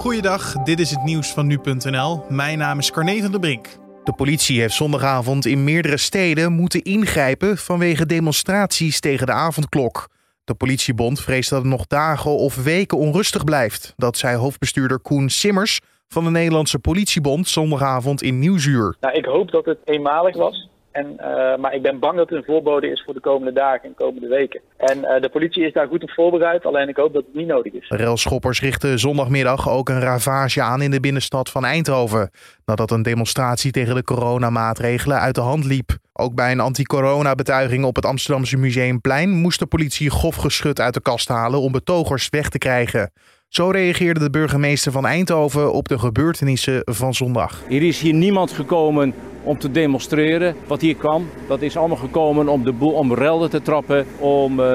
Goeiedag, dit is het nieuws van nu.nl. Mijn naam is Carne van der Brink. De politie heeft zondagavond in meerdere steden moeten ingrijpen vanwege demonstraties tegen de avondklok. De politiebond vreest dat het nog dagen of weken onrustig blijft. Dat zei hoofdbestuurder Koen Simmers van de Nederlandse Politiebond zondagavond in Nieuwsuur. Nou, ik hoop dat het eenmalig was. En, uh, maar ik ben bang dat het een voorbode is voor de komende dagen en komende weken. En uh, de politie is daar goed op voorbereid, alleen ik hoop dat het niet nodig is. Relschoppers richten zondagmiddag ook een ravage aan in de binnenstad van Eindhoven. Nadat een demonstratie tegen de coronamaatregelen uit de hand liep. Ook bij een anti-corona-betuiging op het Amsterdamse Museumplein moest de politie grof geschut uit de kast halen om betogers weg te krijgen. Zo reageerde de burgemeester van Eindhoven op de gebeurtenissen van zondag. Er is hier niemand gekomen om te demonstreren. Wat hier kwam, dat is allemaal gekomen om de boel om relden te trappen, om uh,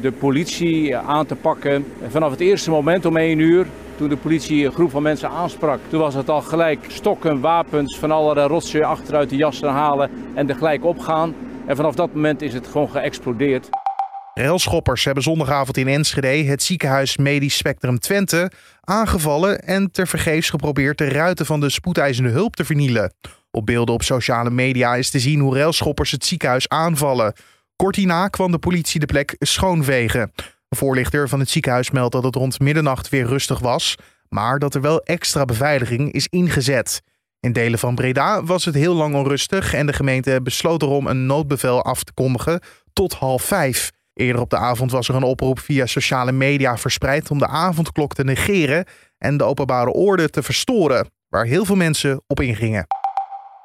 de politie aan te pakken. En vanaf het eerste moment om 1 uur, toen de politie een groep van mensen aansprak, toen was het al gelijk stokken, wapens, van allerlei rotzooi achteruit de jassen halen en er gelijk opgaan. En vanaf dat moment is het gewoon geëxplodeerd. Railschoppers hebben zondagavond in Enschede het ziekenhuis Medisch Spectrum Twente aangevallen en tevergeefs geprobeerd de ruiten van de spoedeisende hulp te vernielen. Op beelden op sociale media is te zien hoe railschoppers het ziekenhuis aanvallen. Kort hierna kwam de politie de plek schoonvegen. Een voorlichter van het ziekenhuis meldt dat het rond middernacht weer rustig was, maar dat er wel extra beveiliging is ingezet. In delen van Breda was het heel lang onrustig en de gemeente besloot erom een noodbevel af te kondigen tot half vijf. Eerder op de avond was er een oproep via sociale media verspreid om de avondklok te negeren en de openbare orde te verstoren, waar heel veel mensen op ingingen.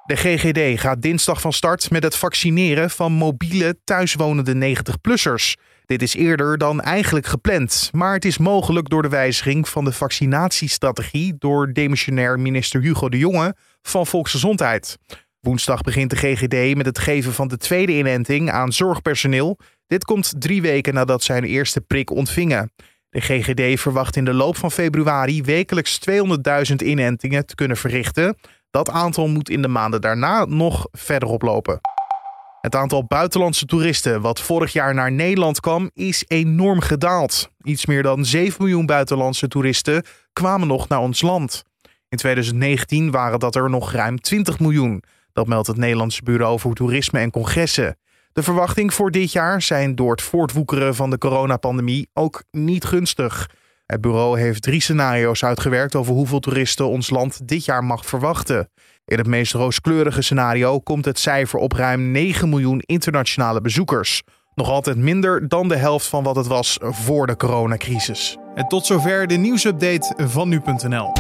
De GGD gaat dinsdag van start met het vaccineren van mobiele thuiswonende 90-plussers. Dit is eerder dan eigenlijk gepland, maar het is mogelijk door de wijziging van de vaccinatiestrategie door demissionair minister Hugo de Jonge van Volksgezondheid. Woensdag begint de GGD met het geven van de tweede inenting aan zorgpersoneel. Dit komt drie weken nadat zij een eerste prik ontvingen. De GGD verwacht in de loop van februari wekelijks 200.000 inentingen te kunnen verrichten. Dat aantal moet in de maanden daarna nog verder oplopen. Het aantal buitenlandse toeristen wat vorig jaar naar Nederland kwam, is enorm gedaald. Iets meer dan 7 miljoen buitenlandse toeristen kwamen nog naar ons land. In 2019 waren dat er nog ruim 20 miljoen. Dat meldt het Nederlandse Bureau voor Toerisme en Congressen. De verwachting voor dit jaar zijn door het voortwoekeren van de coronapandemie ook niet gunstig. Het bureau heeft drie scenario's uitgewerkt over hoeveel toeristen ons land dit jaar mag verwachten. In het meest rooskleurige scenario komt het cijfer op ruim 9 miljoen internationale bezoekers. Nog altijd minder dan de helft van wat het was voor de coronacrisis. En tot zover de nieuwsupdate van nu.nl.